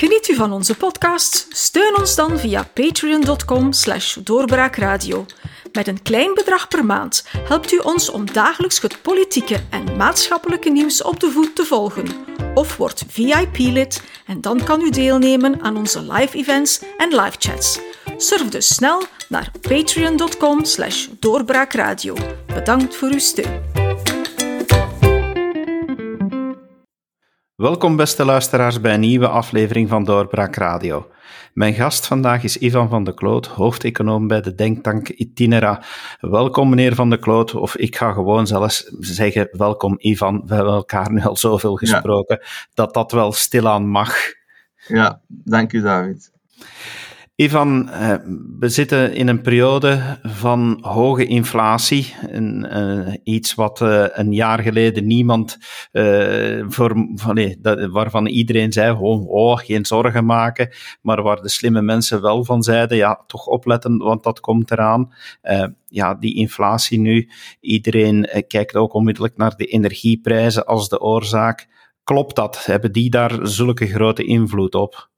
Geniet u van onze podcast? Steun ons dan via patreon.com slash doorbraakradio. Met een klein bedrag per maand helpt u ons om dagelijks het politieke en maatschappelijke nieuws op de voet te volgen. Of word VIP-lid en dan kan u deelnemen aan onze live events en live chats. Surf dus snel naar patreon.com slash doorbraakradio. Bedankt voor uw steun. Welkom beste luisteraars bij een nieuwe aflevering van Doorbraak Radio. Mijn gast vandaag is Ivan van de Kloot, hoofdeconoom bij de denktank Itinera. Welkom meneer van de Kloot, of ik ga gewoon zelfs zeggen welkom Ivan. We hebben elkaar nu al zoveel gesproken, dat dat wel stilaan mag. Ja, dank u David. Ivan, eh, we zitten in een periode van hoge inflatie. Uh, iets wat uh, een jaar geleden niemand, voor, waarvan iedereen zei: oh, oh, geen zorgen maken. Maar waar de slimme mensen wel van zeiden: ja, toch opletten, want dat komt eraan. ja, die inflatie nu. Iedereen kijkt ook onmiddellijk naar de energieprijzen als de oorzaak. Klopt dat? Hebben die daar zulke grote invloed op?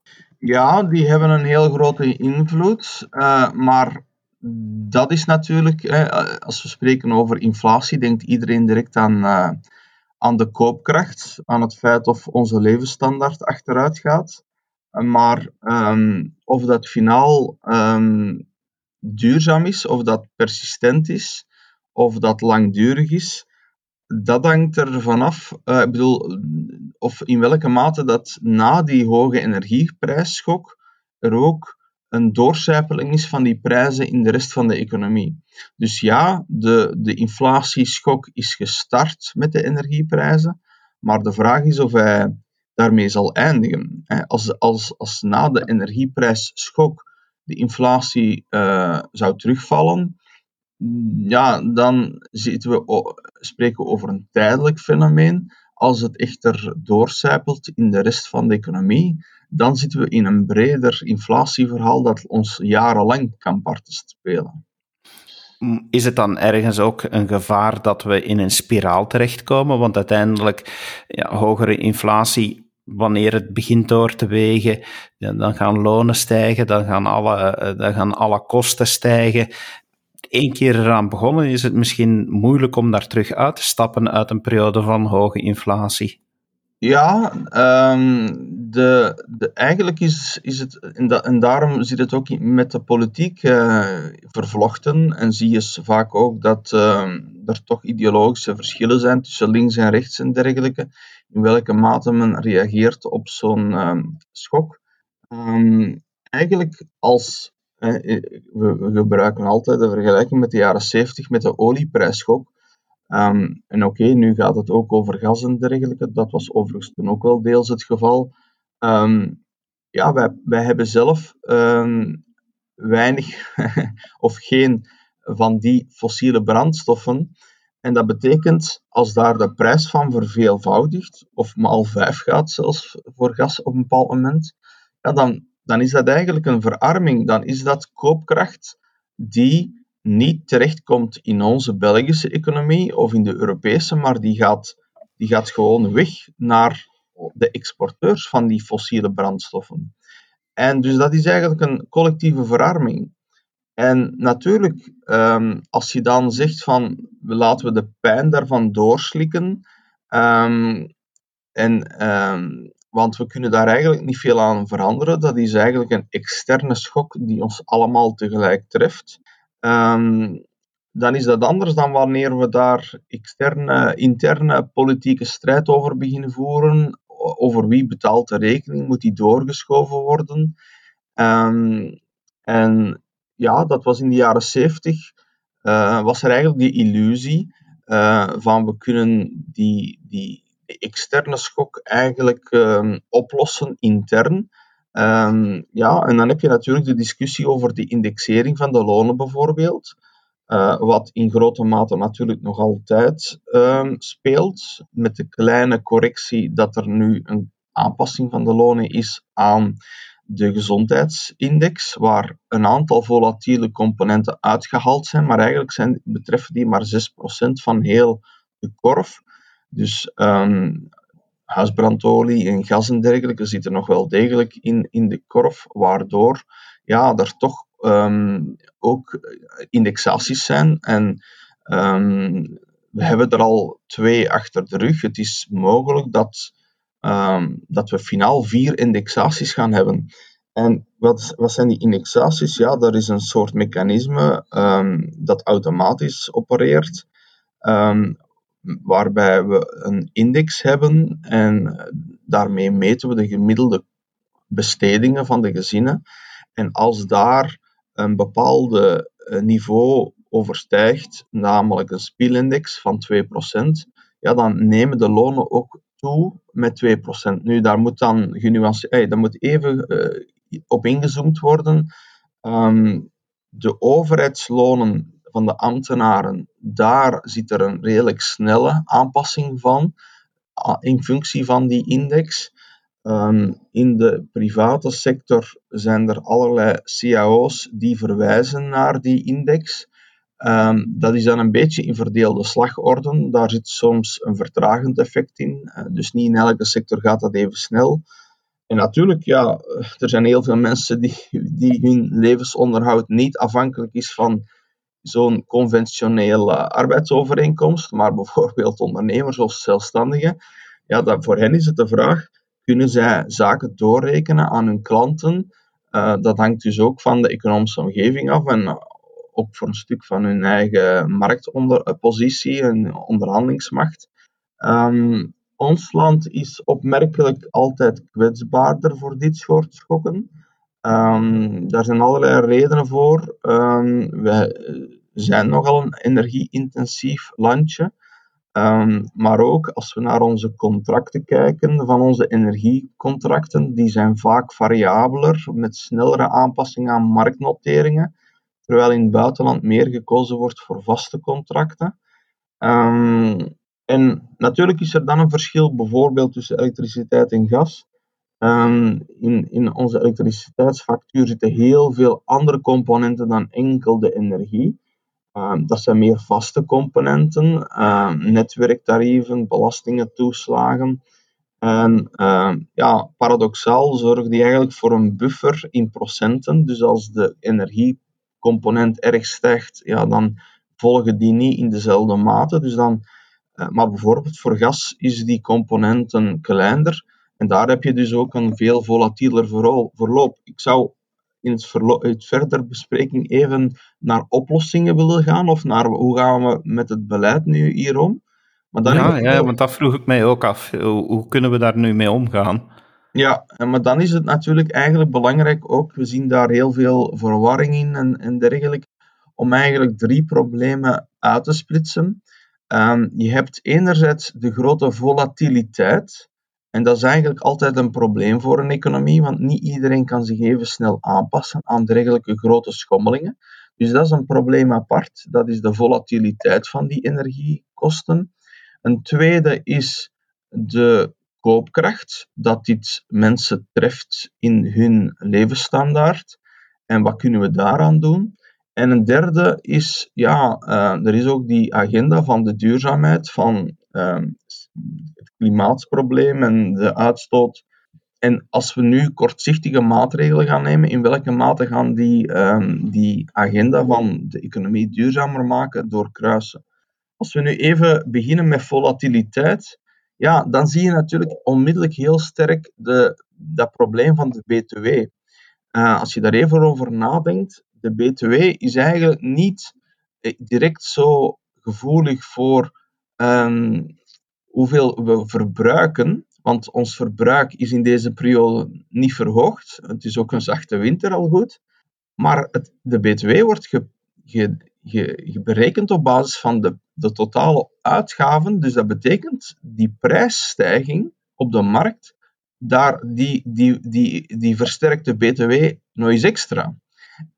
Ja, die hebben een heel grote invloed. Uh, maar dat is natuurlijk, als we spreken over inflatie, denkt iedereen direct aan, uh, aan de koopkracht, aan het feit of onze levensstandaard achteruit gaat. Maar um, of dat finaal um, duurzaam is, of dat persistent is, of dat langdurig is, dat hangt er vanaf, uh, ik bedoel, of in welke mate dat na die hoge energieprijsschok er ook een doorcijpeling is van die prijzen in de rest van de economie. Dus ja, de, de inflatieschok is gestart met de energieprijzen, maar de vraag is of hij daarmee zal eindigen. Als, als, als na de energieprijsschok de inflatie uh, zou terugvallen, ja, dan zitten we, spreken we over een tijdelijk fenomeen. Als het echter doorcijpelt in de rest van de economie, dan zitten we in een breder inflatieverhaal dat ons jarenlang kan parten spelen. Is het dan ergens ook een gevaar dat we in een spiraal terechtkomen? Want uiteindelijk, ja, hogere inflatie wanneer het begint door te wegen, dan gaan lonen stijgen, dan gaan alle, eh, dan gaan alle kosten stijgen één keer eraan begonnen, is het misschien moeilijk om daar terug uit te stappen uit een periode van hoge inflatie. Ja, um, de, de, eigenlijk is, is het, en, daarom zit het ook met de politiek uh, vervlochten. En zie je vaak ook dat uh, er toch ideologische verschillen zijn tussen links en rechts en dergelijke. In welke mate men reageert op zo'n uh, schok. Eigenlijk als we, gebruiken altijd de vergelijking met de jaren 70 met de olieprijsschok. Um, en oké, nu gaat het ook over gas en dergelijke. Dat was overigens toen ook wel deels het geval. Um, ja, wij, wij hebben zelf um, weinig of geen van die fossiele brandstoffen. En dat betekent, als daar de prijs van verveelvoudigt, of maal vijf gaat zelfs voor gas op een bepaald moment, ja, dan dan is dat eigenlijk een verarming. Dan is dat koopkracht die niet terechtkomt in onze Belgische economie of in de Europese, maar die gaat, die gaat gewoon weg naar de exporteurs van die fossiele brandstoffen. En dus dat is eigenlijk een collectieve verarming. En natuurlijk, um, als je dan zegt van laten we de pijn daarvan doorslikken, um, en um, want we kunnen daar eigenlijk niet veel aan veranderen. Dat is eigenlijk een externe schok die ons allemaal tegelijk treft. Um, dan is dat anders dan wanneer we daar externe, interne politieke strijd over beginnen voeren. Over wie betaalt de rekening, moet die doorgeschoven worden. Um, en ja, dat was in de jaren zeventig. Uh, was er eigenlijk die illusie uh, van we kunnen die, die externe schok eigenlijk um, oplossen intern. Um, ja, en dan heb je natuurlijk de discussie over de indexering van de lonen bijvoorbeeld. Uh, wat in grote mate natuurlijk nog altijd um, speelt, met de kleine correctie dat er nu een aanpassing van de lonen is aan de gezondheidsindex, waar een aantal volatiele componenten uitgehaald zijn, maar eigenlijk zijn, betreffen die maar 6% van heel de korf. Dus huisbrandolie en gas en dergelijke zitten nog wel degelijk in, in de korf, waardoor ja, er toch ehm, ook indexaties zijn. En ehm, we hebben er al twee achter de rug. Het is mogelijk dat, dat we finaal vier indexaties gaan hebben. En wat, wat zijn die indexaties? Ja, dat is een soort mechanisme dat automatisch opereert waarbij we een index hebben en daarmee meten we de gemiddelde bestedingen van de gezinnen. En als daar een bepaalde eh, niveau overstijgt, namelijk een spielindex van 2%, ja, dan nemen de lonen ook toe met 2%. Nu, daar moet dan genuanceerd, hey, daar moet even uh, op ingezoomd worden. Um, de overheidslonen van de ambtenaren, daar zit er een redelijk snelle aanpassing van in functie van die index. Um, in de private sector zijn er allerlei cao's die verwijzen naar die index. Um, dat is dan een beetje in verdeelde slagorden. Daar zit soms een vertragend effect in. Uh, dus niet in elke sector gaat dat even snel. En natuurlijk, ja, er zijn heel veel mensen die, die hun levensonderhoud niet afhankelijk is van zo'n conventionele arbeidsovereenkomst, maar bijvoorbeeld ondernemers of zelfstandigen, ja, dat, voor hen is het de vraag, kunnen zij zaken doorrekenen aan hun klanten? Uh, dat hangt dus ook van de economische omgeving af en ook voor een stuk van hun eigen marktpositie en onderhandelingsmacht. Um, ons land is opmerkelijk altijd kwetsbaarder voor dit soort schokken. Um, daar zijn allerlei redenen voor. Um, wij zijn nogal een energie-intensief landje. Um, maar ook als we naar onze contracten kijken, van onze energiecontracten, die zijn vaak variabeler, met snellere aanpassingen aan marktnoteringen, terwijl in het buitenland meer gekozen wordt voor vaste contracten. En natuurlijk is er dan een verschil bijvoorbeeld tussen elektriciteit en gas. Um, in, in onze elektriciteitsfactuur zitten heel veel andere componenten dan enkel de energie. Um, dat zijn meer vaste componenten, um, netwerktarieven, belastingen, toeslagen. En ja, paradoxaal zorgen die eigenlijk voor een buffer in procenten. Dus als de energiecomponent erg stijgt, ja, dan volgen die niet in dezelfde mate. Dus dan, uh, maar bijvoorbeeld voor gas is die componenten kleiner. En daar heb je dus ook een veel volatieler verloop. Ik zou in het, het verder bespreking even naar oplossingen willen gaan, of naar hoe gaan we met het beleid nu hierom. Maar dan ja, ja, want dat vroeg ik mij ook af. Hoe, hoe, kunnen we daar nu mee omgaan? Ja, maar dan is het natuurlijk eigenlijk belangrijk ook, we zien daar heel veel verwarring in en, en dergelijke, om eigenlijk drie problemen uit te splitsen. Um, je hebt enerzijds de grote volatiliteit, en dat is eigenlijk altijd een probleem voor een economie, want niet iedereen kan zich even snel aanpassen aan dergelijke grote schommelingen. Dus dat is een probleem apart. Dat is de volatiliteit van die energiekosten. Een tweede is de koopkracht, dat dit mensen treft in hun levensstandaard. En wat kunnen we daaraan doen? En een derde is, ja, uh, er is ook die agenda van de duurzaamheid, van het klimaatprobleem en de uitstoot. En als we nu kortzichtige maatregelen gaan nemen, in welke mate gaan die um, die agenda van de economie duurzamer maken doorkruisen? Als we nu even beginnen met volatiliteit, ja, dan zie je natuurlijk onmiddellijk heel sterk de, dat probleem van de BTW. Uh, als je daar even over nadenkt, de BTW is eigenlijk niet eh, direct zo gevoelig voor um, hoeveel we verbruiken. Want ons verbruik is in deze periode niet verhoogd. Het is ook een zachte winter al goed. Maar het, de BTW wordt ge, ge, berekend op basis van de, de totale uitgaven. Dus dat betekent die prijsstijging op de markt, daar, die, die, die, die versterkt de BTW nog eens extra.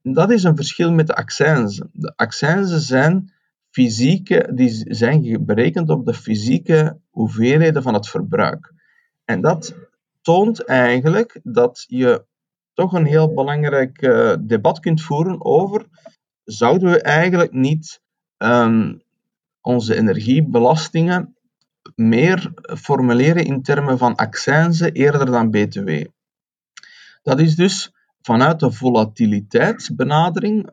Dat is een verschil met de accijnzen. De accijnzen zijn fysieke, die zijn berekend op de fysieke hoeveelheden van het verbruik. En dat toont eigenlijk dat je toch een heel belangrijk uh, debat kunt voeren over zouden we eigenlijk niet um, onze energiebelastingen meer formuleren in termen van accijnzen eerder dan BTW. Dat is dus vanuit de volatiliteitsbenadering.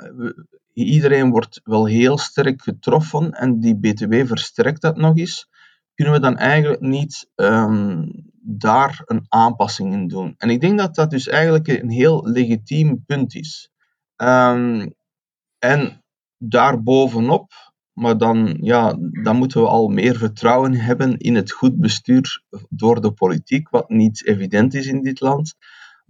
Iedereen wordt wel heel sterk getroffen en die BTW versterkt dat nog eens. Kunnen we dan eigenlijk niet um, daar een aanpassing in doen? En ik denk dat dat dus eigenlijk een heel legitiem punt is. Um, en daarbovenop, maar dan, ja, dan moeten we al meer vertrouwen hebben in het goed bestuur door de politiek, wat niet evident is in dit land.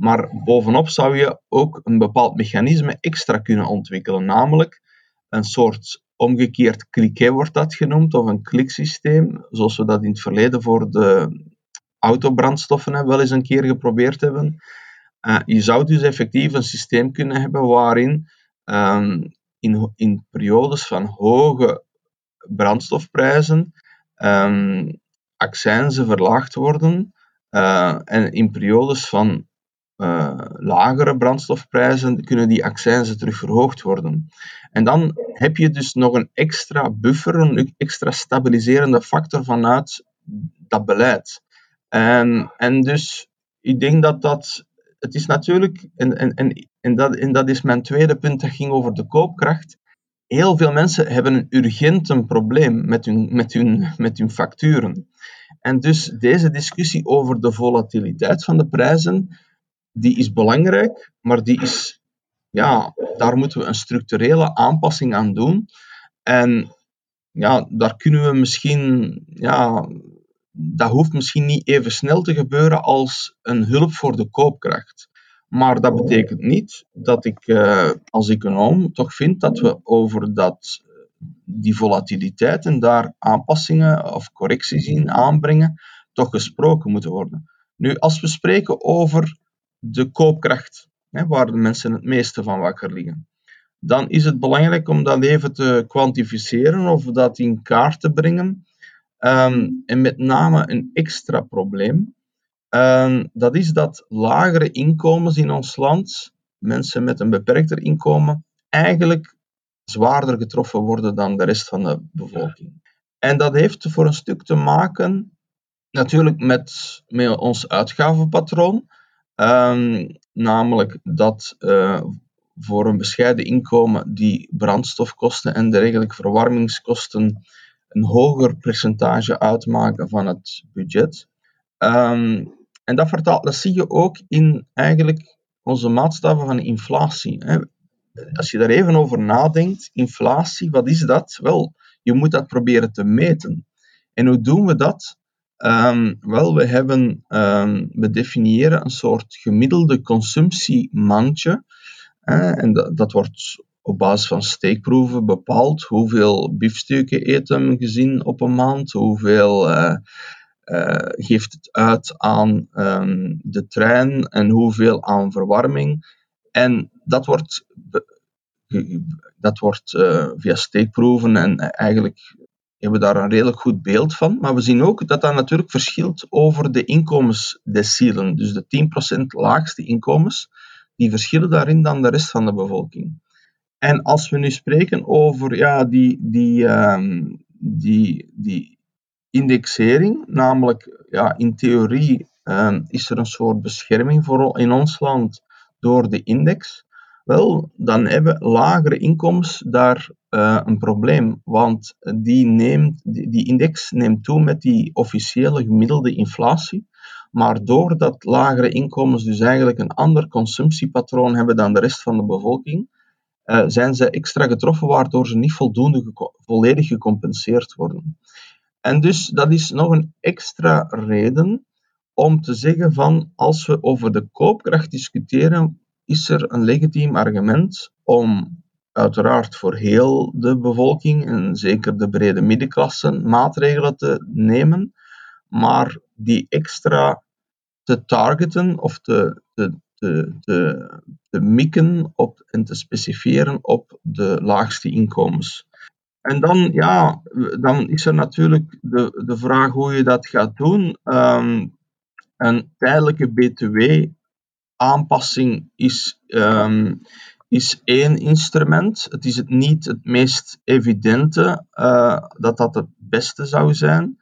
Maar bovenop zou je ook een bepaald mechanisme extra kunnen ontwikkelen, namelijk een soort omgekeerd cliquet wordt dat genoemd, of een kliksysteem, zoals we dat in het verleden voor de autobrandstoffen wel eens een keer geprobeerd hebben. Uh, je zou dus effectief een systeem kunnen hebben waarin um, in, in periodes van hoge brandstofprijzen um, accijnzen verlaagd worden uh, en in periodes van uh, lagere brandstofprijzen kunnen die accijnzen terug verhoogd worden. En dan heb je dus nog een extra buffer, een extra stabiliserende factor vanuit dat beleid. En, en dus ik denk dat dat. Het is natuurlijk, en, en, en, en, dat, en dat is mijn tweede punt, dat ging over de koopkracht. Heel veel mensen hebben een urgent een probleem met hun, met, hun, met hun facturen. En dus deze discussie over de volatiliteit van de prijzen, die is belangrijk, maar die is, ja, daar moeten we een structurele aanpassing aan doen. En ja, daar kunnen we misschien, ja, dat hoeft misschien niet even snel te gebeuren als een hulp voor de koopkracht. Maar dat betekent niet dat ik uh, als econoom toch vind dat we over dat, die volatiliteit en daar aanpassingen of correcties in aanbrengen, toch gesproken moeten worden. Nu, als we spreken over de koopkracht, hè, waar de mensen het meeste van wakker liggen, dan is het belangrijk om dat even te kwantificeren of dat in kaart te brengen. Um, en met name een extra probleem, um, dat is dat lagere inkomens in ons land, mensen met een beperkter inkomen, eigenlijk zwaarder getroffen worden dan de rest van de bevolking. En dat heeft voor een stuk te maken natuurlijk met, met ons uitgavenpatroon. Um, namelijk dat uh, voor een bescheiden inkomen die brandstofkosten en dergelijke verwarmingskosten een hoger percentage uitmaken van het budget. Um, en dat, vertaalt, dat zie je ook in eigenlijk onze maatstaven van inflatie. Hè. Als je daar even over nadenkt, inflatie, wat is dat? Wel, je moet dat proberen te meten. En hoe doen we dat? Um, wel, we, hebben, we definiëren een soort gemiddelde consumptiemandje. En dat, dat wordt op basis van steekproeven bepaald. Hoeveel biefstukken eten gezien op een maand? Hoeveel uh, uh, geeft het uit aan um, de trein en hoeveel aan verwarming? En dat wordt, dat wordt uh, via steekproeven en eigenlijk hebben daar een redelijk goed beeld van. Maar we zien ook dat dat natuurlijk verschilt over de inkomensdecielen. Dus de 10% laagste inkomens, die verschillen daarin dan de rest van de bevolking. En als we nu spreken over ja, die, die, um, die, die indexering, namelijk ja, in theorie um, is er een soort bescherming voor in ons land door de index. Wel, dan hebben lagere inkomens daar uh, een probleem, want die, neemt, die, index neemt toe met die officiële gemiddelde inflatie. Maar doordat lagere inkomens dus eigenlijk een ander consumptiepatroon hebben dan de rest van de bevolking, uh, zijn ze extra getroffen, waardoor ze niet voldoende volledig gecompenseerd worden. En dus dat is nog een extra reden om te zeggen van als we over de koopkracht discussiëren, is er een legitiem argument om uiteraard voor heel de bevolking en zeker de brede middenklasse maatregelen te nemen, maar die extra te targeten of te, te, te, te, mikken op en te specifieren op de laagste inkomens. En dan, ja, dan is er natuurlijk de, de vraag hoe je dat gaat doen. Um, een tijdelijke BTW-aanpassing is, um, is één instrument. Het is het niet het meest evidente uh, dat dat het beste zou zijn.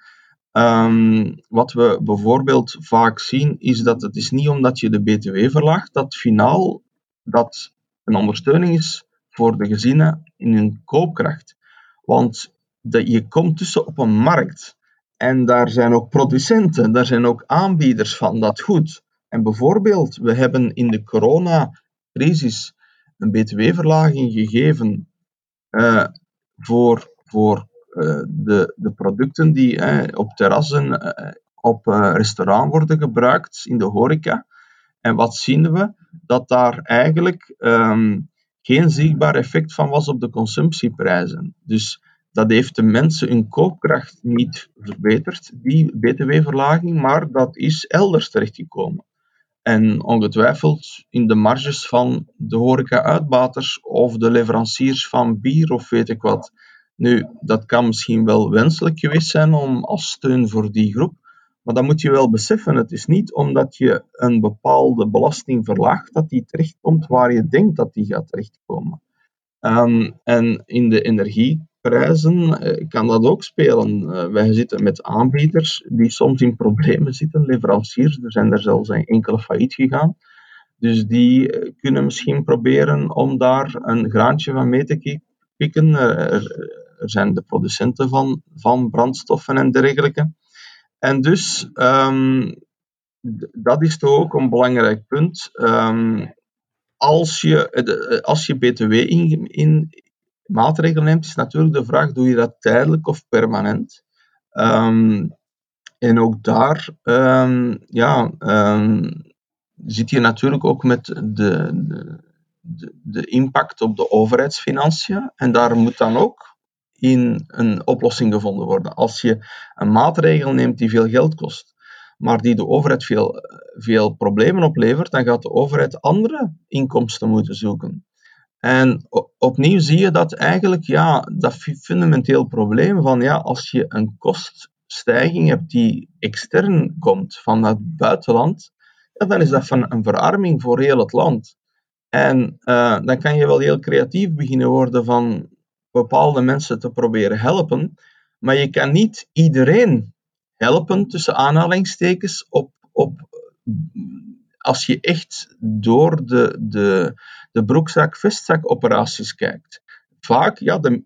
Ehm, wat we bijvoorbeeld vaak zien, is dat het is niet omdat je de BTW verlaagt, dat finaal dat een ondersteuning is voor de gezinnen in hun koopkracht. Want je komt tussen op een markt en daar zijn ook producenten, daar zijn ook aanbieders van dat goed. En bijvoorbeeld, we hebben in de coronacrisis een btw-verlaging gegeven uh, voor, voor uh, de, de producten die uh, op terrassen, op restaurant worden gebruikt, in de horeca. En wat zien we? Dat daar eigenlijk um, geen zichtbaar effect van was op de consumptieprijzen. Dus dat heeft de mensen hun koopkracht niet verbeterd, die btw-verlaging, maar dat is elders terechtgekomen. En ongetwijfeld in de marges van de horeca-uitbaters of de leveranciers van bier of weet ik wat. Nu, dat kan misschien wel wenselijk geweest zijn om als steun voor die groep, maar dan moet je wel beseffen, het is niet omdat je een bepaalde belasting verlaagt, dat die terechtkomt waar je denkt dat die gaat terechtkomen. Um, en in de energieprijzen uh, kan dat ook spelen. Uh, wij zitten met aanbieders die soms in problemen zitten, leveranciers, er zijn er zelfs enkele failliet gegaan. Dus die uh, kunnen misschien proberen om daar een graantje van mee te pikken. Er, zijn de producenten van, van brandstoffen en dergelijke. En dus, um, dat is toch ook een belangrijk punt. Um, als, je, eh, als je BTW in, in maatregelen neemt, is natuurlijk de vraag: doe je dat tijdelijk of permanent? Um, en ook daar ja, zit je natuurlijk ook met de, de, de impact op de overheidsfinanciën. En daar moet dan ook in een oplossing gevonden worden. Als je een maatregel neemt die veel geld kost, maar die de overheid veel, veel problemen oplevert, dan gaat de overheid andere inkomsten moeten zoeken. En opnieuw zie je dat eigenlijk, ja, dat fundamenteel probleem van, ja, als je een koststijging hebt die extern komt van het buitenland, ja, dan is dat van een verarming voor heel het land. En uh, dan kan je wel heel creatief beginnen worden van, bepaalde mensen te proberen helpen, maar je kan niet iedereen helpen, tussen aanhalingstekens, op, op, als je echt door de, de, de broekzak-vestzak-operaties kijkt. Vaak, ja, de,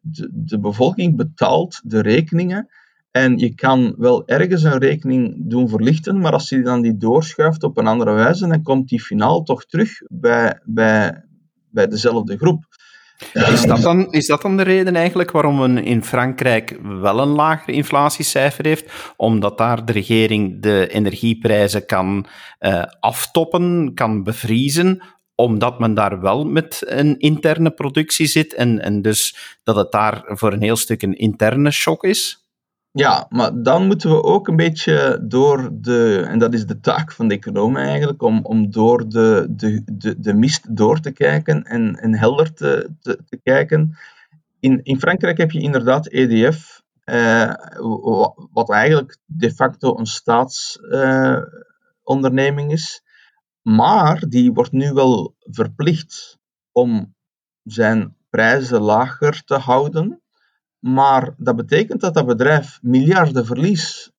de, de bevolking betaalt de rekeningen en je kan wel ergens een rekening doen verlichten, maar als je dan die doorschuift op een andere wijze, dan komt die finaal toch terug bij, bij, bij dezelfde groep. Is dat, dan, is dat dan de reden eigenlijk waarom men in Frankrijk wel een lager inflatiecijfer heeft? Omdat daar de regering de energieprijzen kan uh, aftoppen, kan bevriezen, omdat men daar wel met een interne productie zit en, en dus dat het daar voor een heel stuk een interne shock is? Ja, maar dan moeten we ook een beetje door de, en dat is de taak van de economen eigenlijk, om, om door de, de, de, de mist door te kijken en, en helder te, te, kijken. In, in Frankrijk heb je inderdaad EDF, eh, wat eigenlijk de facto een staatsonderneming eh, is, maar die wordt nu wel verplicht om zijn prijzen lager te houden. Maar dat betekent dat dat bedrijf miljarden verlies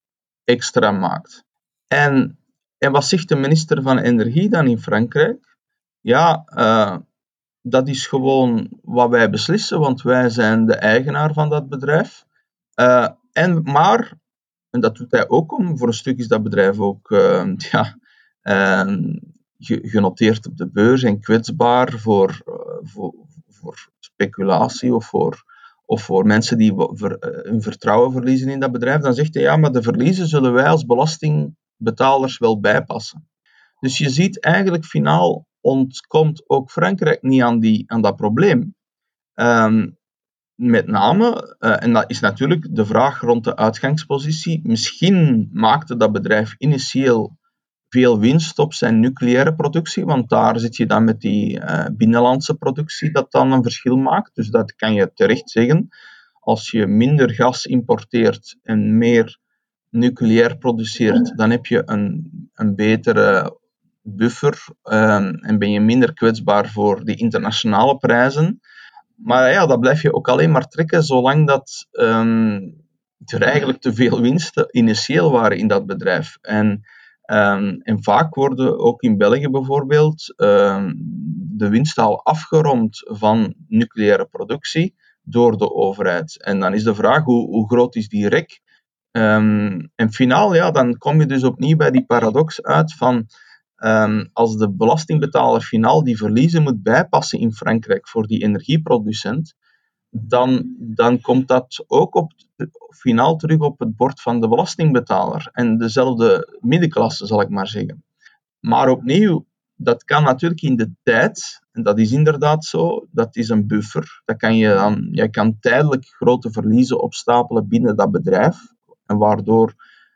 extra maakt. En, en wat zegt de minister van Energie dan in Frankrijk? Ja, uh, dat is gewoon wat wij beslissen, want wij zijn de eigenaar van dat bedrijf. Uh, en, maar, en dat doet hij ook om, voor een stuk is dat bedrijf ook uh, ja, genoteerd op de beurs en kwetsbaar voor, voor, voor speculatie of voor of voor mensen die eh, hun vertrouwen verliezen in dat bedrijf, dan zegt hij ja, maar de verliezen zullen wij als belastingbetalers wel bijpassen. Dus je ziet eigenlijk finaal ontkomt ook Frankrijk niet aan, die, aan dat probleem. Um, met name, uh, en dat is natuurlijk de vraag rond de uitgangspositie, misschien maakte dat bedrijf initieel veel winst op zijn nucleaire productie, want daar zit je dan met die uh, binnenlandse productie dat dan een verschil maakt. Dus dat kan je terecht zeggen. Als je minder gas importeert en meer nucleair produceert, dan heb je een, een betere buffer um, en ben je minder kwetsbaar voor die internationale prijzen. Maar ja, dat blijf je ook alleen maar trekken zolang dat um, er eigenlijk te veel winsten initieel waren in dat bedrijf. En, ehm, en vaak worden ook in België bijvoorbeeld ehm, de winsten al afgerond van nucleaire productie door de overheid. En dan is de vraag, hoe, hoe groot is die rek? Um, en finaal, ja, dan kom je dus opnieuw bij die paradox uit van als de belastingbetaler finaal die verliezen moet bijpassen in Frankrijk voor die energieproducent, dan, dan komt dat ook op, finaal terug op het bord van de belastingbetaler. En dezelfde middenklasse, zal ik maar zeggen. Maar opnieuw, dat kan natuurlijk in de tijd, en dat is inderdaad zo, dat is een buffer. Dat kan je, dan, je kan tijdelijk grote verliezen opstapelen binnen dat bedrijf, en waardoor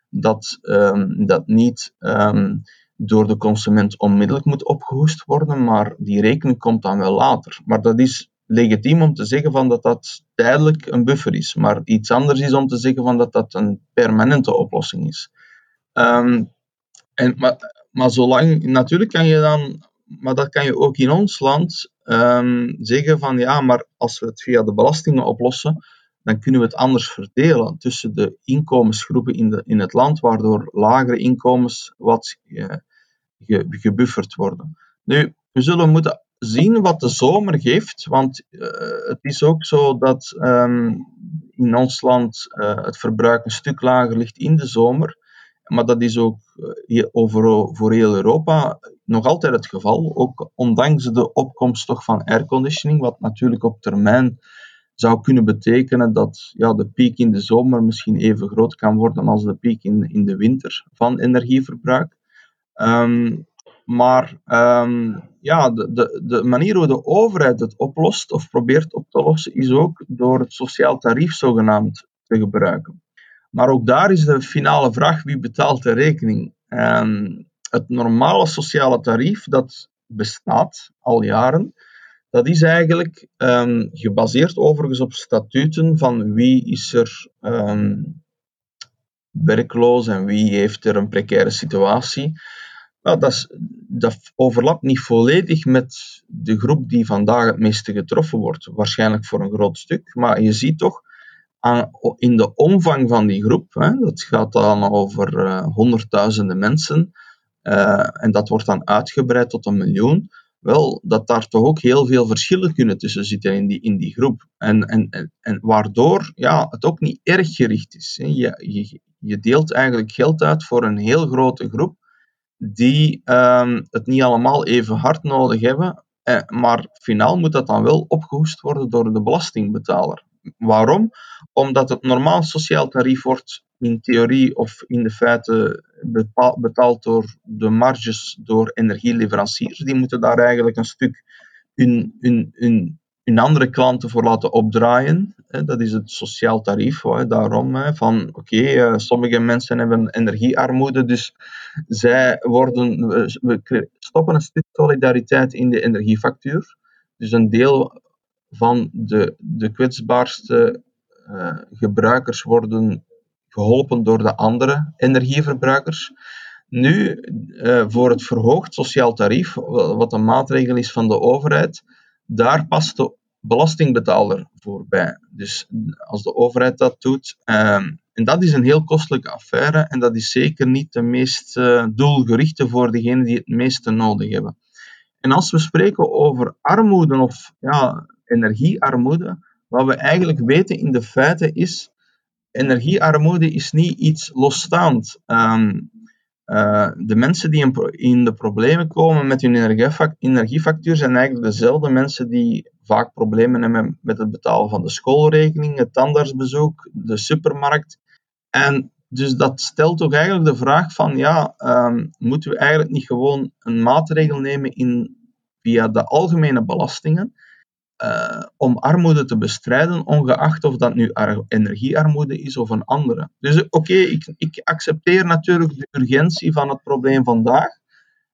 dat, um, dat niet um, door de consument onmiddellijk moet opgehoest worden, maar die rekening komt dan wel later. Maar dat is legitiem om te zeggen van dat dat tijdelijk een buffer is. Maar iets anders is om te zeggen van dat dat een permanente oplossing is. Um, en, maar, maar zolang, natuurlijk kan je dan, maar dat kan je ook in ons land um, zeggen van ja, maar als we het via de belastingen oplossen, dan kunnen we het anders verdelen tussen de inkomensgroepen in, de, in het land, waardoor lagere inkomens wat uh, gebufferd worden. Nu, we zullen moeten zien wat de zomer geeft. Want uh, het is ook zo dat um, in ons land uh, het verbruik een stuk lager ligt in de zomer. Maar dat is ook uh, over, voor heel Europa nog altijd het geval. Ook ondanks de opkomst toch van airconditioning, wat natuurlijk op termijn zou kunnen betekenen dat ja, de piek in de zomer misschien even groot kan worden als de piek in, in de winter van energieverbruik. Um, maar um, ja, de, de, de manier hoe de overheid het oplost of probeert op te lossen, is ook door het sociaal tarief zogenaamd te gebruiken. Maar ook daar is de finale vraag wie betaalt de rekening. En het normale sociale tarief dat bestaat al jaren, dat is eigenlijk um, gebaseerd overigens op statuten van wie is er um, werkloos en wie heeft er een precaire situatie. Dat, dat overlapt niet volledig met de groep die vandaag het meeste getroffen wordt. Waarschijnlijk voor een groot stuk. Maar je ziet toch aan, in de omvang van die groep, hè, dat gaat dan over uh, honderdduizenden mensen, uh, en dat wordt dan uitgebreid tot een miljoen, wel, dat daar toch ook heel veel verschillen kunnen tussen zitten in die, in die groep. En, en, en, en waardoor ja, het ook niet erg gericht is. Hè. Je, je, je deelt eigenlijk geld uit voor een heel grote groep, die um, het niet allemaal even hard nodig hebben, eh, maar finaal moet dat dan wel opgehoest worden door de belastingbetaler. Waarom? Omdat het normaal sociaal tarief wordt in theorie of in de feiten betaald door de marges door energieleveranciers. Die moeten daar eigenlijk een stuk hun, hun, hun, hun andere klanten voor laten opdraaien. Dat is het sociaal tarief. Daarom van oké, eh, sommige mensen hebben energiearmoede, dus zij worden, we stoppen een stuk solidariteit in de energiefactuur. Dus een deel van de, de kwetsbaarste uh, gebruikers worden geholpen door de andere energieverbruikers. Nu, uh, voor het verhoogd sociaal tarief, wat een maatregel is van de overheid, daar past de belastingbetaler voorbij. Dus als de overheid dat doet, um, en dat is een heel kostelijke affaire en dat is zeker niet de meest uh, doelgerichte voor degenen die het meeste nodig hebben. En als we spreken over armoede of ja, energiearmoede, wat we eigenlijk weten in de feiten is, energiearmoede is niet iets losstaand. Um, uh, de mensen die in, de problemen komen met hun energiefactuur zijn eigenlijk dezelfde mensen die vaak problemen hebben met het betalen van de schoolrekening, het tandartsbezoek, de supermarkt. En dus dat stelt toch eigenlijk de vraag van, ja, um, moeten we eigenlijk niet gewoon een maatregel nemen in, via de algemene belastingen, uh, om armoede te bestrijden, ongeacht of dat nu energiearmoede is of een andere. Dus oké, okay, ik, ik accepteer natuurlijk de urgentie van het probleem vandaag.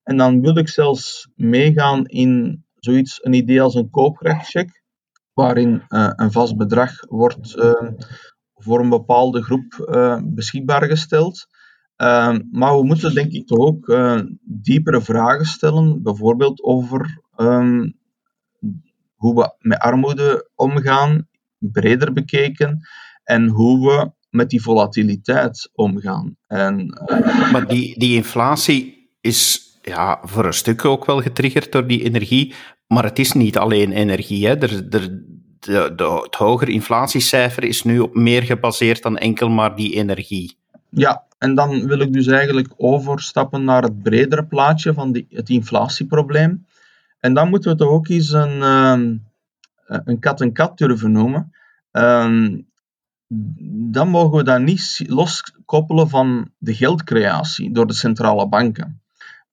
En dan wil ik zelfs meegaan in zoiets, een idee als een kooprechtcheck, waarin uh, een vast bedrag wordt voor een bepaalde groep beschikbaar gesteld. maar we moeten denk ik toch ook diepere vragen stellen, bijvoorbeeld over um, hoe we met armoede omgaan, breder bekeken, en hoe we met die volatiliteit omgaan. En, uh, maar die, die inflatie is ja, voor een stuk ook wel getriggerd door die energie, maar het is niet alleen energie. Hè. Er, er, de, de, het hogere inflatiecijfer is nu op meer gebaseerd dan enkel maar die energie. Ja, en dan wil ik dus eigenlijk overstappen naar het bredere plaatje van die, het inflatieprobleem. En dan moeten we toch ook eens een, ehm, een kat-en-kat durven noemen. Um, dan mogen we dat niet loskoppelen van de geldcreatie door de centrale banken.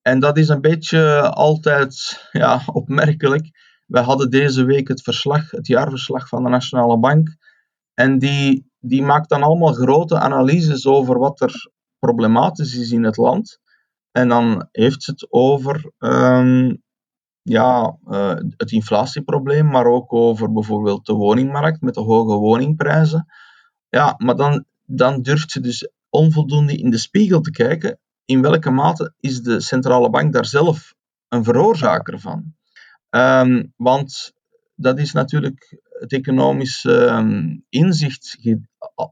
En dat is een beetje altijd ja, opmerkelijk. We hadden deze week het verslag, het jaarverslag van de Nationale Bank. En die, die maakt dan allemaal grote analyses over wat er problematisch is in het land. En dan heeft ze het over ehm, ja, uh, het inflatieprobleem, maar ook over bijvoorbeeld de woningmarkt met de hoge woningprijzen. Ja, maar dan, dan durft ze dus onvoldoende in de spiegel te kijken. In welke mate is de centrale bank daar zelf een veroorzaker van? Um, want dat is natuurlijk het economisch um, inzicht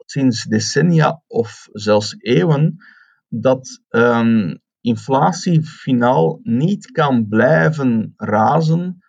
sinds decennia of zelfs eeuwen dat um, inflatie finaal niet kan blijven razen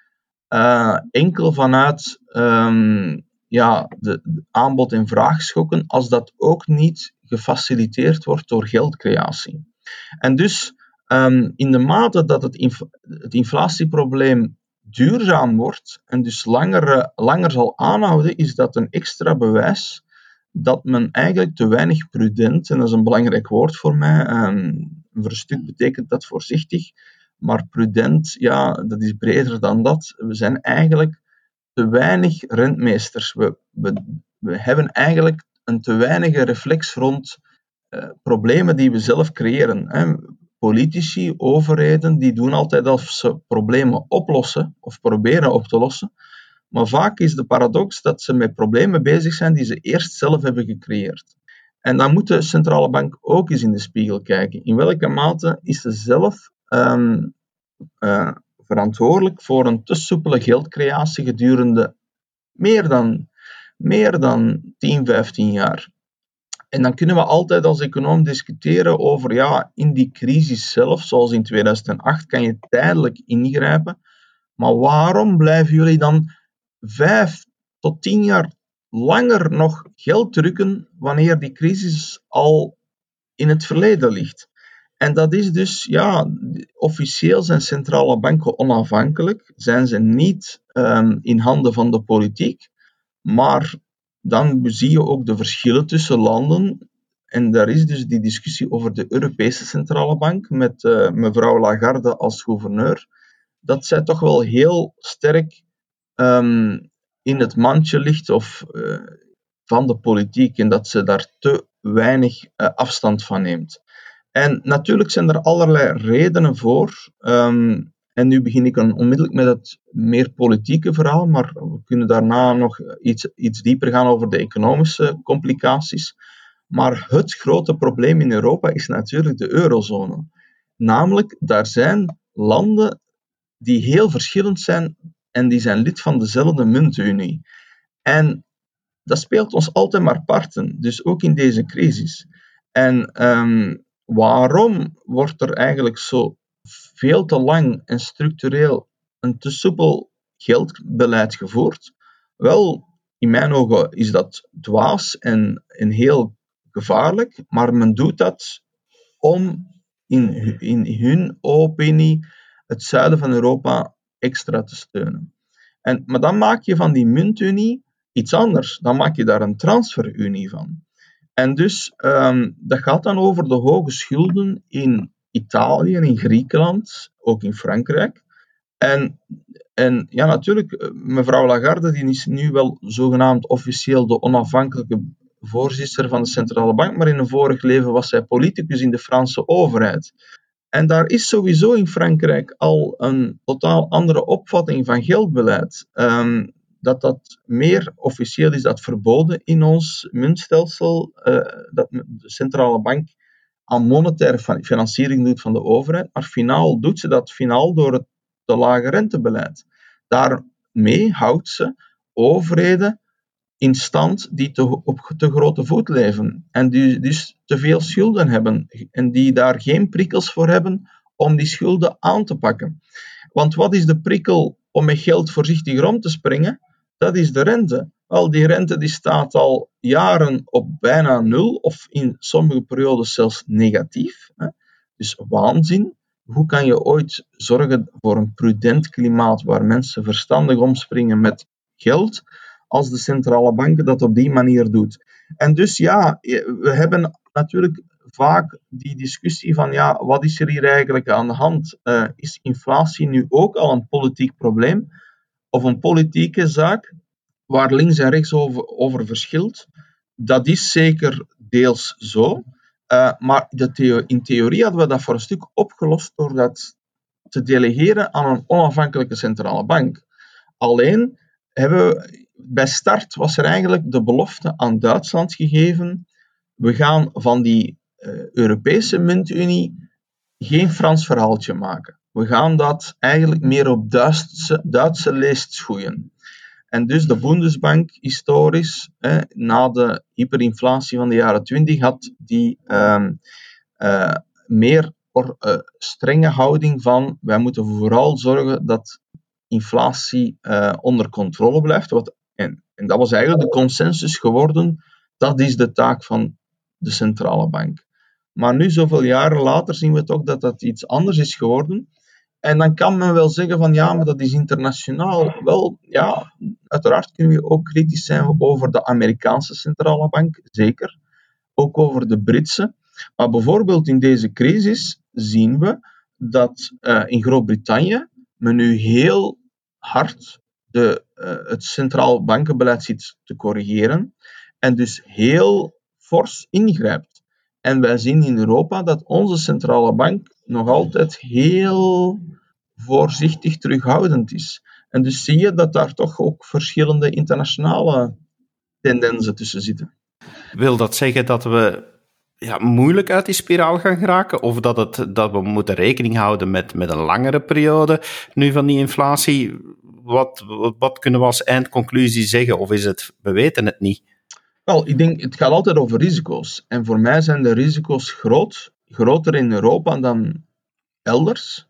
uh, enkel vanuit um, ja, de, aanbod- en vraagschokken, als dat ook niet gefaciliteerd wordt door geldcreatie. En dus um, in de mate dat het, inf het inflatieprobleem duurzaam wordt en dus langer, langer zal aanhouden, is dat een extra bewijs dat men eigenlijk te weinig prudent, en dat is een belangrijk woord voor mij, um, voor een stuk betekent dat voorzichtig, maar prudent, ja, dat is breder dan dat. We zijn eigenlijk te weinig rentmeesters. We, we, hebben eigenlijk een te weinige reflex rond uh, problemen die we zelf creëren. Hè. Politici, overheden, die doen altijd alsof ze problemen oplossen of proberen op te lossen. Maar vaak is de paradox dat ze met problemen bezig zijn die ze eerst zelf hebben gecreëerd. En dan moet de centrale bank ook eens in de spiegel kijken. In welke mate is ze zelf um, uh, verantwoordelijk voor een te soepele geldcreatie gedurende meer dan, meer dan 10, 15 jaar? En dan kunnen we altijd als econoom discussiëren over, ja, in die crisis zelf, zoals in 2008, kan je tijdelijk ingrijpen. Maar waarom blijven jullie dan vijf tot tien jaar langer nog geld drukken wanneer die crisis al in het verleden ligt. En dat is dus, ja, officieel zijn centrale banken onafhankelijk, zijn ze niet um, in handen van de politiek, maar dan zie je ook de verschillen tussen landen. En daar is dus die discussie over de Europese Centrale Bank met uh, mevrouw Lagarde als gouverneur, dat zij toch wel heel sterk um, in het mandje ligt of uh, van de politiek en dat ze daar te weinig uh, afstand van neemt. En natuurlijk zijn er allerlei redenen voor. Um, en nu begin ik onmiddellijk met het meer politieke verhaal, maar we kunnen daarna nog iets, iets dieper gaan over de economische complicaties. Maar het grote probleem in Europa is natuurlijk de eurozone. Namelijk, daar zijn landen die heel verschillend zijn en die zijn lid van dezelfde muntunie. En dat speelt ons altijd maar parten, dus ook in deze crisis. En um, waarom wordt er eigenlijk zo veel te lang en structureel een te soepel geldbeleid gevoerd? Wel, in mijn ogen is dat dwaas en, en heel gevaarlijk, maar men doet dat om in, in hun opinie het zuiden van Europa extra te steunen. En, maar dan maak je van die muntunie iets anders. Dan maak je daar een transferunie van. En dus, um, dat gaat dan over de hoge schulden in Italië, in Griekenland, ook in Frankrijk. En, en ja, natuurlijk, eh, mevrouw Lagarde die is nu wel zogenaamd officieel de onafhankelijke voorzitter van de centrale bank, maar in een vorig leven was zij politicus in de Franse overheid. En daar is sowieso in Frankrijk al een totaal andere opvatting van geldbeleid. Um, dat dat meer officieel is dat verboden in ons muntstelsel, uh, dat de centrale bank aan monetaire financiering doet van de overheid, maar finaal doet ze dat finaal door het te lage rentebeleid. Daarmee houdt ze overheden in stand die op te grote voet leven en die dus te veel schulden hebben en die daar geen prikkels voor hebben om die schulden aan te pakken. Want wat is de prikkel om met geld voorzichtig rond te springen? Dat is de rente. Wel, die rente die staat al jaren op bijna nul of in sommige periodes zelfs negatief. Hè. Dus waanzin. Hoe kan je ooit zorgen voor een prudent klimaat waar mensen verstandig omspringen met geld, als de centrale banken dat op die manier doet? En dus ja, we hebben natuurlijk vaak die discussie van ja, wat is er hier eigenlijk aan de hand? Uh, is inflatie nu ook al een politiek probleem of een politieke zaak waar links en rechts over, over verschilt? Dat is zeker deels zo. Uh, maar in theorie hadden we dat voor een stuk opgelost door dat te delegeren aan een onafhankelijke centrale bank. Alleen hebben we, bij start was er eigenlijk de belofte aan Duitsland gegeven: we gaan van die uh, Europese muntunie geen Frans verhaaltje maken. We gaan dat eigenlijk meer op Duitse, Duitse leest schoeien. En dus de Bundesbank historisch, na de hyperinflatie van de jaren 20, had die uh, uh, meer or, uh, strenge houding van wij moeten vooral zorgen dat inflatie onder controle blijft. Wat, en, en dat was eigenlijk de consensus geworden, dat is de taak van de centrale bank. Maar nu, zoveel jaren later, zien we toch dat dat iets anders is geworden. En dan kan men wel zeggen van ja, maar dat is internationaal. Wel, ja, uiteraard kunnen we ook kritisch zijn over de Amerikaanse centrale bank, zeker. Ook over de Britse. Maar bijvoorbeeld in deze crisis zien we dat uh, in Groot-Brittannië men nu heel hard de, uh, het centraal bankenbeleid ziet te corrigeren en dus heel fors ingrijpt. En wij zien in Europa dat onze centrale bank nog altijd heel voorzichtig terughoudend is. En dus zie je dat daar toch ook verschillende internationale tendensen tussen zitten. Wil dat zeggen dat we ja, moeilijk uit die spiraal gaan geraken? Of dat, het, dat we moeten rekening houden met, met een langere periode nu van die inflatie? Wat, wat, kunnen we als eindconclusie zeggen? Of is het, we weten het niet? Wel, ik denk, het gaat altijd over risico's. En voor mij zijn de risico's groot, groter in Europa dan elders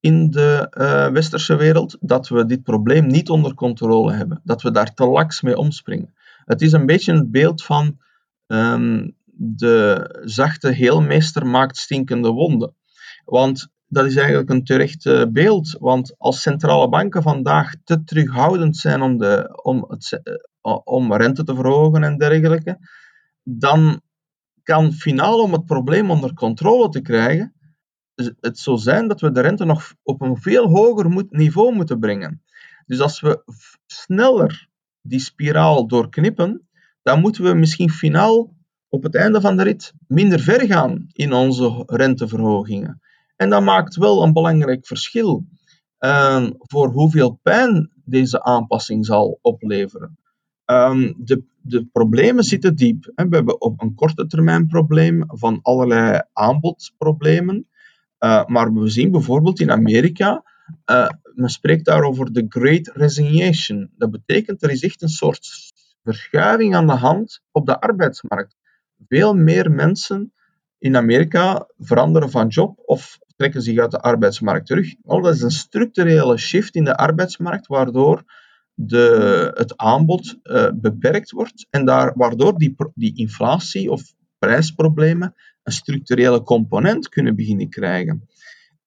in de uh, westerse wereld, dat we dit probleem niet onder controle hebben. Dat we daar te laks mee omspringen. Het is een beetje het beeld van um, de zachte heelmeester maakt stinkende wonden. Want dat is eigenlijk een terecht uh, beeld. Want als centrale banken vandaag te terughoudend zijn om, de, om, het, uh, om rente te verhogen en dergelijke, dan kan finaal om het probleem onder controle te krijgen, het zo zijn dat we de rente nog op een veel hoger niveau moeten brengen. Dus als we sneller die spiraal doorknippen, dan moeten we misschien finaal op het einde van de rit minder ver gaan in onze renteverhogingen. En dat maakt wel een belangrijk verschil uh, voor hoeveel pijn deze aanpassing zal opleveren. Um, de, de, problemen zitten diep. We hebben op een korte termijn probleem van allerlei aanbodproblemen. Uh, maar we zien bijvoorbeeld in Amerika, uh, men spreekt daar over de Great Resignation. Dat betekent er is echt een soort verschuiving aan de hand op de arbeidsmarkt. Veel meer mensen in Amerika veranderen van job of trekken zich uit de arbeidsmarkt terug. Dat is een structurele shift in de arbeidsmarkt, waardoor de, het aanbod uh, beperkt wordt en daar, waardoor die, die inflatie of prijsproblemen een structurele component kunnen beginnen krijgen.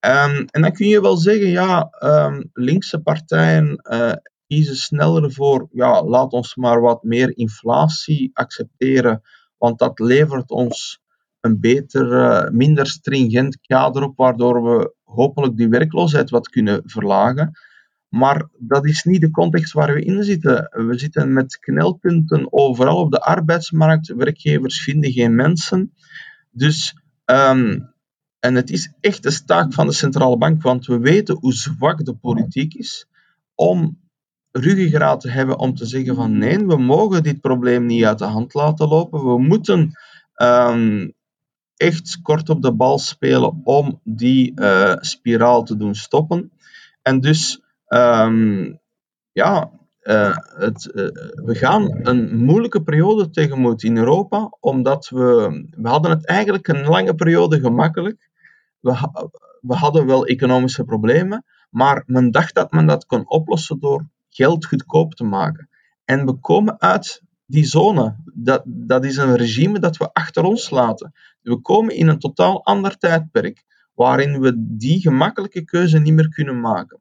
Um, en dan kun je wel zeggen, ja, um, linkse partijen uh, kiezen sneller voor, ja, laat ons maar wat meer inflatie accepteren, want dat levert ons een beter, uh, minder stringent kader op, waardoor we hopelijk die werkloosheid wat kunnen verlagen. Maar dat is niet de context waar we in zitten. We zitten met knelpunten overal op de arbeidsmarkt. Werkgevers vinden geen mensen. Dus, um, en het is echt de taak van de centrale bank, want we weten hoe zwak de politiek is om ruggengraat te hebben om te zeggen van nee, we mogen dit probleem niet uit de hand laten lopen. We moeten um, echt kort op de bal spelen om die uh, spiraal te doen stoppen. En dus, um, ja, het, uh, we gaan een moeilijke periode tegemoet in Europa, omdat we, we hadden het eigenlijk een lange periode gemakkelijk. We, we hadden wel economische problemen, maar men dacht dat men dat kon oplossen door geld goedkoop te maken. En we komen uit die zone. Dat, dat is een regime dat we achter ons laten. We komen in een totaal ander tijdperk, waarin we die gemakkelijke keuze niet meer kunnen maken.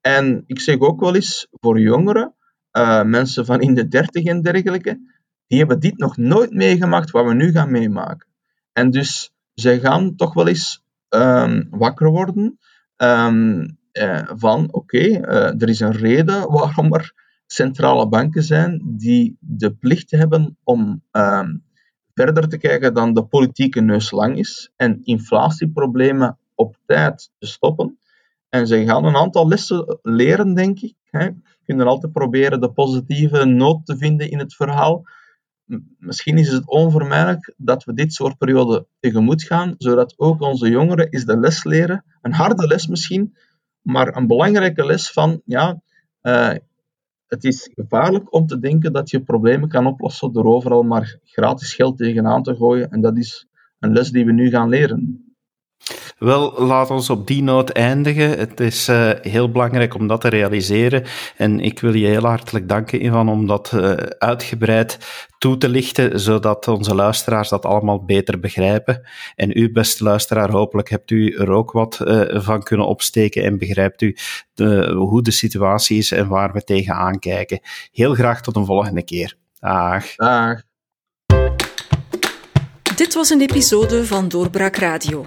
En ik zeg ook wel eens voor jongeren, uh, mensen van in de dertig en dergelijke, die hebben dit nog nooit meegemaakt wat we nu gaan meemaken. En dus zij gaan toch wel eens um, wakker worden uh, van oké, uh, er is een reden waarom er centrale banken zijn die de plicht hebben om um, verder te kijken dan de politieke neus lang is en inflatieproblemen op tijd te stoppen. En ze gaan een aantal lessen leren, denk ik. Hè. Kunt altijd proberen de positieve noot te vinden in het verhaal. Misschien is het onvermijdelijk dat we dit soort periode tegemoet gaan, zodat ook onze jongeren eens de les leren. Een harde les misschien, maar een belangrijke les van, ja, uh, het is gevaarlijk om te denken dat je problemen kan oplossen door overal maar gratis geld tegenaan te gooien. En dat is een les die we nu gaan leren. Wel, laat ons op die noot eindigen. Het is uh, heel belangrijk om dat te realiseren. En ik wil je heel hartelijk danken, Ivan, om dat uh, uitgebreid toe te lichten, zodat onze luisteraars dat allemaal beter begrijpen. En u, beste luisteraar, hopelijk hebt u er ook wat uh, van kunnen opsteken en begrijpt u de, hoe de situatie is en waar we tegenaan kijken. Heel graag tot een volgende keer. Dag. Dag. Dit was een episode van Doorbraak Radio